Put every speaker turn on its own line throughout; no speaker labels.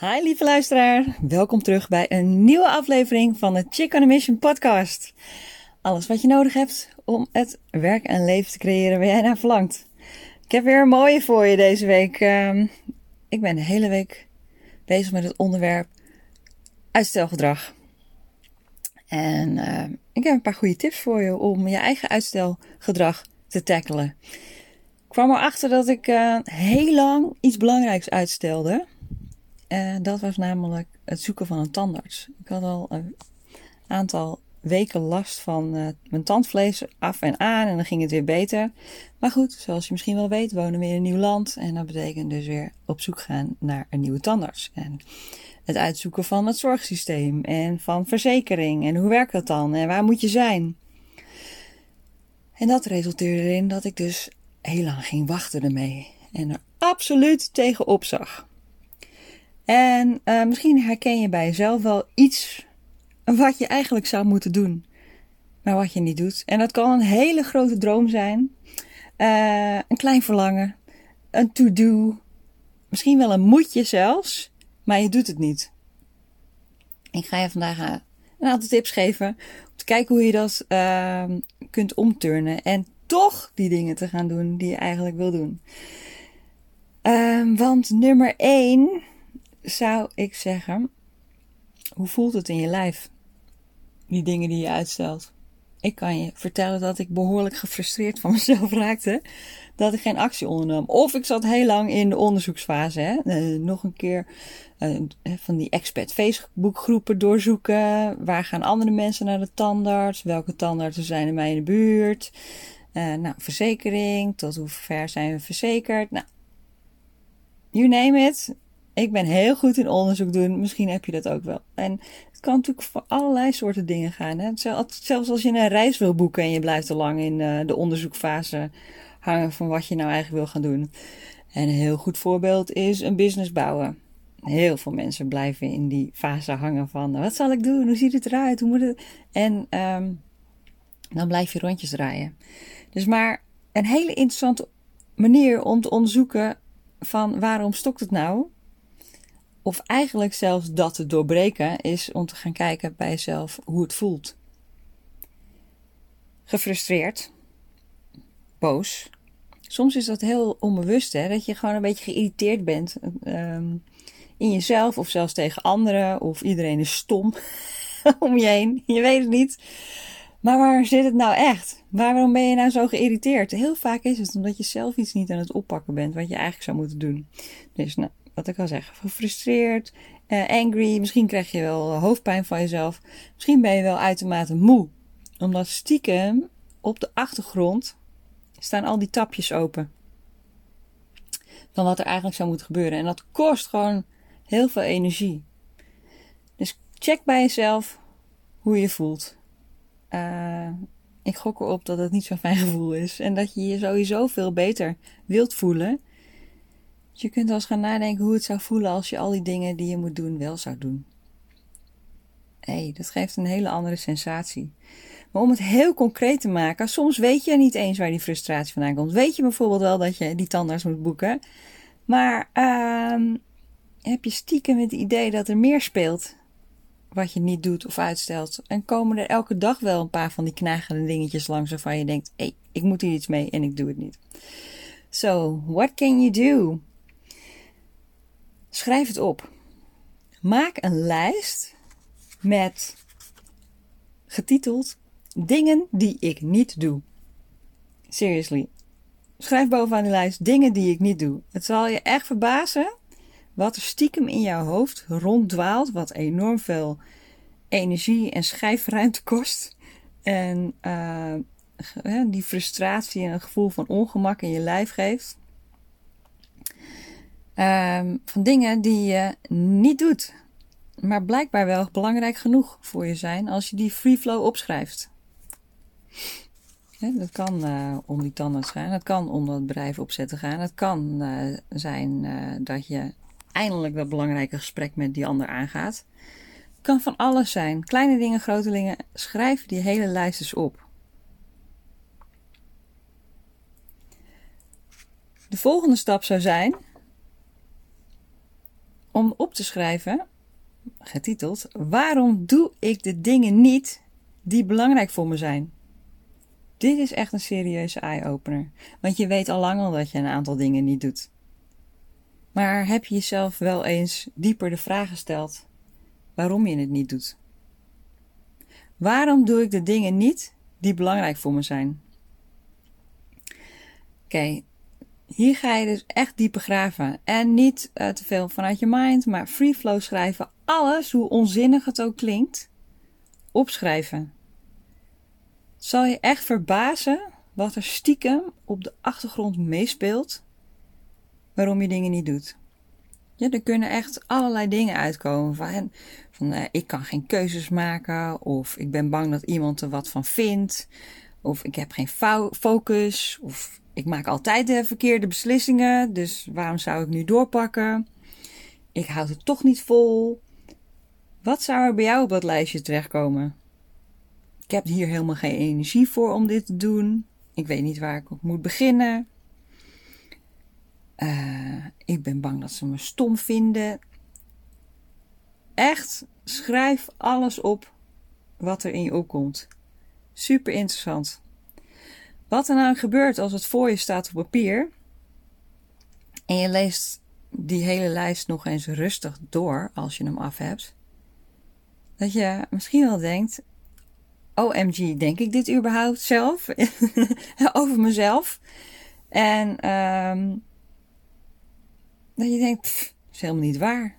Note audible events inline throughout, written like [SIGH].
Hi lieve luisteraar, welkom terug bij een nieuwe aflevering van de Chick Mission podcast. Alles wat je nodig hebt om het werk en leven te creëren waar jij naar verlangt. Ik heb weer een mooie voor je deze week. Ehm, ik ben de hele week bezig met het onderwerp uitstelgedrag. En ehm, ik heb een paar goede tips voor je om je eigen uitstelgedrag te tackelen. Ik kwam erachter dat ik uh, heel lang iets belangrijks uitstelde. En dat was namelijk het zoeken van een tandarts. Ik had al een aantal weken last van uh, mijn tandvlees af en aan en dan ging het weer beter. Maar goed, zoals je misschien wel weet, wonen we in een nieuw land en dat betekent dus weer op zoek gaan naar een nieuwe tandarts. En het uitzoeken van het zorgsysteem en van verzekering en hoe werkt dat dan en waar moet je zijn. En dat resulteerde erin dat ik dus heel lang ging wachten ermee en er absoluut tegenop zag. En uh, misschien herken je bij jezelf wel iets wat je eigenlijk zou moeten doen, maar wat je niet doet. En dat kan een hele grote droom zijn, uh, een klein verlangen, een to-do, misschien wel een moedje zelfs, maar je doet het niet. Ik ga je vandaag uh, een aantal tips geven om te kijken hoe je dat ehm, kunt omturnen en toch die dingen te gaan doen die je eigenlijk wil doen. Ehm, want nummer 1 zou ik zeggen, hoe voelt het in je lijf? Die dingen die je uitstelt. Ik kan je vertellen dat ik behoorlijk gefrustreerd van [LAUGHS] mezelf raakte dat ik geen actie ondernam. Of ik zat heel lang in de onderzoeksfase. Hè? Uh, nog een keer uh, van die expert Facebookgroepen doorzoeken. Waar gaan andere mensen naar de tandarts? Welke tandartsen zijn er mij in de buurt? Nou, verzekering. Tot hoe ver zijn we verzekerd? Nou, you name it. Ik ben heel goed in onderzoek doen. Misschien heb je dat ook wel. En het kan natuurlijk voor allerlei soorten dingen gaan. Hè? Zelfs als je een reis wil boeken en je blijft te lang in uh, de onderzoekfase hangen van wat je nou eigenlijk wil gaan doen. En een heel goed voorbeeld is een business bouwen. Heel veel mensen blijven in die fase hangen van wat zal ik doen? Hoe ziet het eruit? Hoe moet het? En um, dan blijf je rondjes draaien. Dus maar een hele interessante manier om te onderzoeken van waarom stokt het nou? Of eigenlijk zelfs dat te doorbreken is om te gaan kijken bij jezelf hoe het voelt. Gefrustreerd, boos. Soms is dat heel onbewust, hè? dat je gewoon een beetje geïrriteerd bent um, in jezelf of zelfs tegen anderen of iedereen is stom [LAUGHS] om je heen. Je weet het niet. Maar waar zit het nou echt? Waarom ben je nou zo geïrriteerd? Heel vaak is het omdat je zelf iets niet aan het oppakken bent wat je eigenlijk zou moeten doen. Dus nou, wat ik al zeg, gefrustreerd, uh, angry. Misschien krijg je wel hoofdpijn van jezelf. Misschien ben je wel uitermate moe. Omdat stiekem op de achtergrond staan al die tapjes open. Van wat er eigenlijk zou moeten gebeuren. En dat kost gewoon heel veel energie. Dus check bij jezelf hoe je voelt. Uh, ik gok erop dat het niet zo'n fijn gevoel is. En dat je je sowieso veel beter wilt voelen. Je kunt wel eens gaan nadenken hoe het zou voelen als je al die dingen die je moet doen wel zou doen. Hé, hey, dat geeft een hele andere sensatie. Maar om het heel concreet te maken, soms weet je niet eens waar die frustratie vandaan komt. Weet je bijvoorbeeld wel dat je die tandarts moet boeken, maar uh, heb je stiekem het idee dat er meer speelt wat je niet doet of uitstelt. En komen er elke dag wel een paar van die knagende dingetjes langs waarvan je denkt, hé, hey, ik moet hier iets mee en ik doe het niet. So, what can you do? Schrijf het op. Maak een lijst met getiteld Dingen die ik niet doe. Seriously. Schrijf bovenaan de lijst dingen die ik niet doe. Het zal je echt verbazen wat er stiekem in jouw hoofd ronddwaalt, wat enorm veel energie en schijfruimte kost. En uh, die frustratie en een gevoel van ongemak in je lijf geeft. Um, van dingen die je niet doet, maar blijkbaar wel belangrijk genoeg voor je zijn als je die free flow opschrijft. Dat kan uh, om die tandarts gaan, het kan om dat bedrijf opzetten gaan, het kan uh, zijn uh, dat je eindelijk dat belangrijke gesprek met die ander aangaat. Het kan van alles zijn, kleine dingen, grote dingen. Schrijf die hele lijst eens op. De volgende stap zou zijn om op te schrijven, getiteld: Waarom doe ik de dingen niet die belangrijk voor me zijn? Dit is echt een serieuze eye-opener, want je weet al lang al dat je een aantal dingen niet doet. Maar heb je jezelf wel eens dieper de vraag gesteld waarom je het niet doet? Waarom doe ik de dingen niet die belangrijk voor me zijn? Oké, hier ga je dus echt dieper graven. En niet uh, te veel vanuit je mind, maar free flow schrijven. Alles, hoe onzinnig het ook klinkt, opschrijven. Zal je echt verbazen wat er stiekem op de achtergrond meespeelt waarom je dingen niet doet. Ja, er kunnen echt allerlei dingen uitkomen. Van, van uh, ik kan geen keuzes maken. Of ik ben bang dat iemand er wat van vindt. Of ik heb geen focus. Of ik maak altijd de verkeerde beslissingen. Dus waarom zou ik nu doorpakken? Ik houd het toch niet vol. Wat zou er bij jou op dat lijstje terechtkomen? Ik heb hier helemaal geen energie voor om dit te doen. Ik weet niet waar ik op moet beginnen. Uh, ik ben bang dat ze me stom vinden. Echt, schrijf alles op wat er in je opkomt. Super interessant. Wat er nou gebeurt als het voor je staat op papier en je leest die hele lijst nog eens rustig door als je hem af hebt, dat je misschien wel denkt: OMG, denk ik dit überhaupt zelf? [LAUGHS] Over mezelf? En um, dat je denkt, pff, is helemaal niet waar.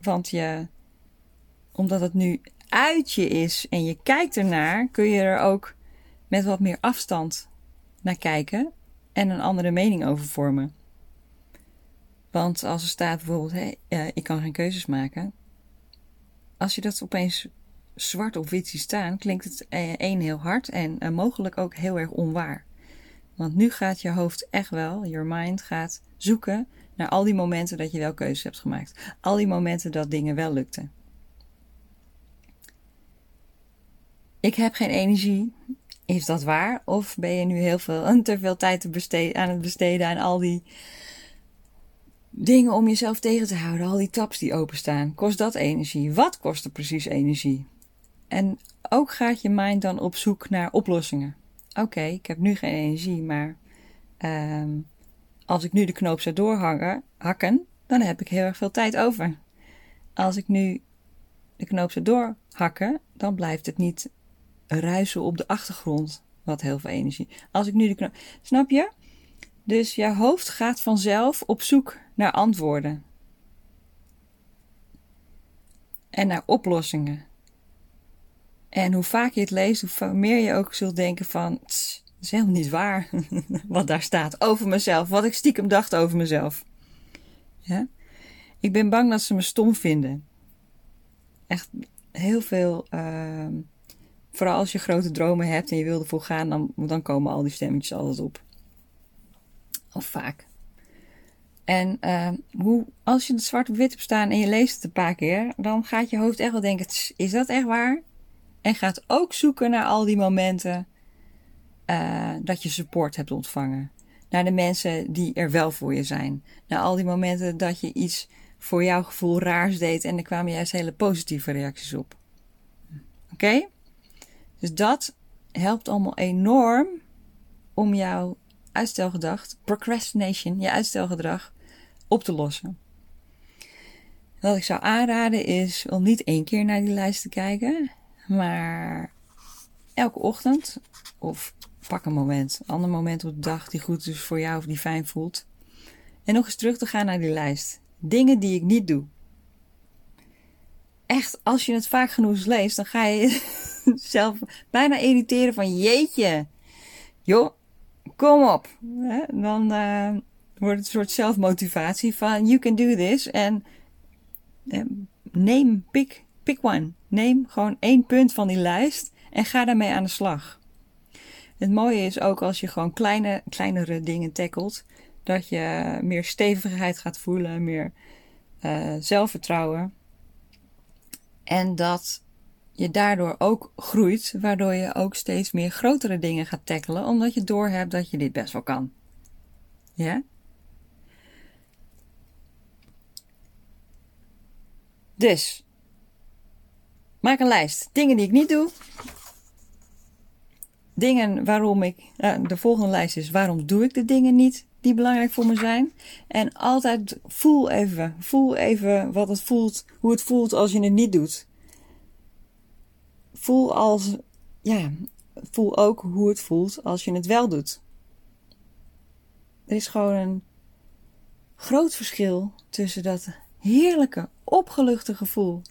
Want je, omdat het nu uit je is en je kijkt ernaar, kun je er ook met wat meer afstand naar kijken en een andere mening over vormen. Want als er staat bijvoorbeeld, hey, ik kan geen keuzes maken. Als je dat opeens zwart op wit ziet staan, klinkt het eh, één heel hard en eh, mogelijk ook heel erg onwaar. Want nu gaat je hoofd echt wel, your mind gaat zoeken naar al die momenten dat je wel keuzes hebt gemaakt. Al die momenten dat dingen wel lukten. Ik heb geen energie. Is dat waar? Of ben je nu heel veel, [LAUGHS] te veel tijd te aan het besteden aan al die dingen om jezelf tegen te houden? Al die tabs die openstaan. Kost dat energie? Wat kost er precies energie? En ook gaat je mind dan op zoek naar oplossingen. Oké, ik heb nu geen energie, maar um, als ik nu de knoop zou doorhakken, hakken, dan heb ik heel erg veel tijd over. Als ik nu de knoop zou doorhakken, dan blijft het niet ruisen op de achtergrond, wat heel veel energie. Als ik nu de knoop. Snap je? Dus je hoofd gaat vanzelf op zoek naar antwoorden. En naar oplossingen. En hoe vaak je het leest, hoe meer je ook zult denken van, tss, dat is helemaal niet waar [LAUGHS] wat daar staat over mezelf, wat ik stiekem dacht over mezelf. Ja? Ik ben bang dat ze me stom vinden. Echt heel veel, uh, vooral als je grote dromen hebt en je wil ervoor gaan, dan, dan komen al die stemmetjes altijd op. Of vaak. En uh, hoe, als je het zwart op wit hebt staan en je leest het een paar keer, dan gaat je hoofd echt wel denken: is dat echt waar? En gaat ook zoeken naar al die momenten uh, dat je support hebt ontvangen. Naar de mensen die er wel voor je zijn. Naar al die momenten dat je iets voor jouw gevoel raars deed en er kwamen juist hele positieve reacties op. Oké? Dus dat helpt allemaal enorm om jouw uitstelgedrag, procrastination, je uitstelgedrag, op te lossen. Wat ik zou aanraden is om niet één keer naar die lijst te kijken, maar elke ochtend of pak een moment, een ander moment op de dag die goed is voor jou of die fijn voelt. En nog eens terug te gaan naar die lijst. Dingen die ik niet doe. Echt, als je het vaak genoeg leest, dan ga je [LAUGHS] jezelf bijna irriteren van jeetje. Joh, kom op. Dan uh, wordt het een soort zelfmotivatie van you can do this. En uh, neem, pick, pick one. Neem gewoon één punt van die lijst en ga daarmee aan de slag. Het mooie is ook als je gewoon kleine, kleinere dingen tackelt, dat je meer stevigheid gaat voelen, meer uh, zelfvertrouwen. En dat je daardoor ook groeit, waardoor je ook steeds meer grotere dingen gaat tackelen, omdat je doorhebt dat je dit best wel kan. Ja? Dus, maak een lijst. Dingen die ik niet doe. Dingen waarom ik. Uh, de volgende lijst is waarom doe ik de dingen niet die belangrijk voor me zijn. En altijd voel even. Voel even wat het voelt. Hoe het voelt als je het niet doet. Voel als. Ja, voel ook hoe het voelt als je het wel doet. Er is gewoon een groot verschil tussen dat heerlijke, opgeluchte gevoel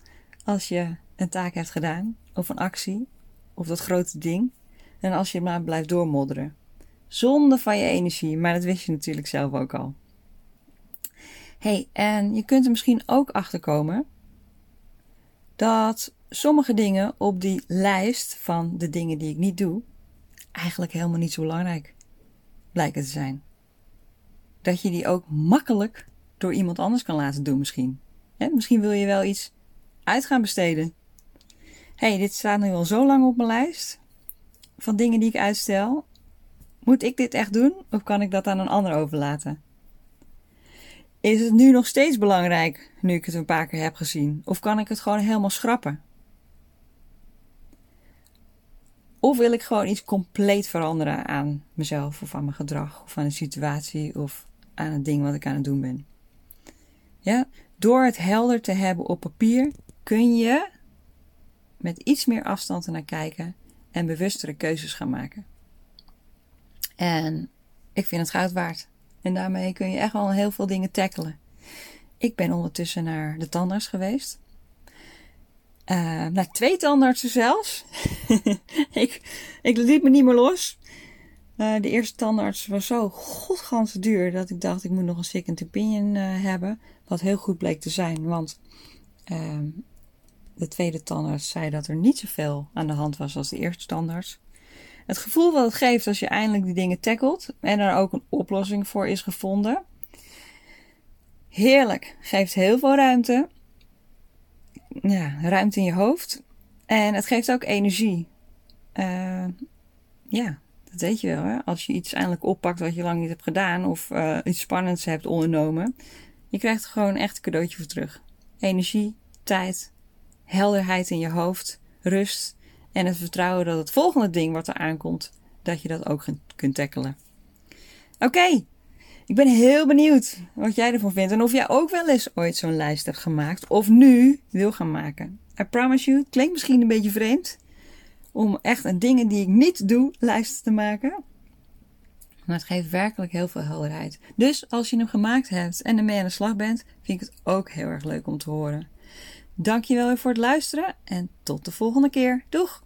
als je een taak hebt gedaan, of een actie, of dat grote ding, en als je maar blijft doormodderen. Zonde van je energie, maar dat wist je natuurlijk zelf ook al. hey, en je kunt er misschien ook achter komen dat sommige dingen op die lijst van de dingen die ik niet doe, eigenlijk helemaal niet zo belangrijk blijken te zijn. Dat je die ook makkelijk door iemand anders kan laten doen misschien. misschien wil je wel iets uit gaan besteden. hey, dit staat nu al zo lang op mijn lijst van dingen die ik uitstel. Moet ik dit echt doen of kan ik dat aan een ander overlaten? Is het nu nog steeds belangrijk nu ik het een paar keer heb gezien? Of kan ik het gewoon helemaal schrappen? Of wil ik gewoon iets compleet veranderen aan mezelf of aan mijn gedrag of aan de situatie of aan het ding wat ik aan het doen ben? Ja, door het helder te hebben op papier kun je met iets meer afstand ernaar kijken en bewustere keuzes gaan maken. En ik vind het goud waard. En daarmee kun je echt wel heel veel dingen tackelen. Ik ben ondertussen naar de tandarts geweest. Uh, naar twee tandartsen zelfs. [LAUGHS] ik, ik liet me niet meer los. Uh, de eerste tandarts was zo godgans duur dat ik dacht ik moet nog een second opinion uh, hebben. Wat heel goed bleek te zijn, want uh, de tweede tandarts zei dat er niet zoveel aan de hand was als de eerste tandarts. Het gevoel wat het geeft als je eindelijk die dingen tackelt en er ook een oplossing voor is gevonden. Heerlijk, geeft heel veel ruimte. Ja, ruimte in je hoofd. En het geeft ook energie. Uh, ja, dat weet je wel. Hè? Als je iets eindelijk oppakt wat je lang niet hebt gedaan of uh, iets spannends hebt ondernomen. Je krijgt er gewoon echt een cadeautje voor terug. Energie, tijd, helderheid in je hoofd, rust en het vertrouwen dat het volgende ding wat er aankomt, dat je dat ook kunt tackelen. Oké, ik ben heel benieuwd wat jij ervan vindt en of jij ook wel eens ooit zo'n lijst hebt gemaakt of nu wil gaan maken. I promise you, het klinkt misschien een beetje vreemd om echt een dingen die ik niet doe lijst te maken. Maar het geeft werkelijk heel veel helderheid. Dus als je hem gemaakt hebt en ermee aan de slag bent, vind ik het ook heel erg leuk om te horen. Dankjewel weer voor het luisteren en tot de volgende keer. Doeg!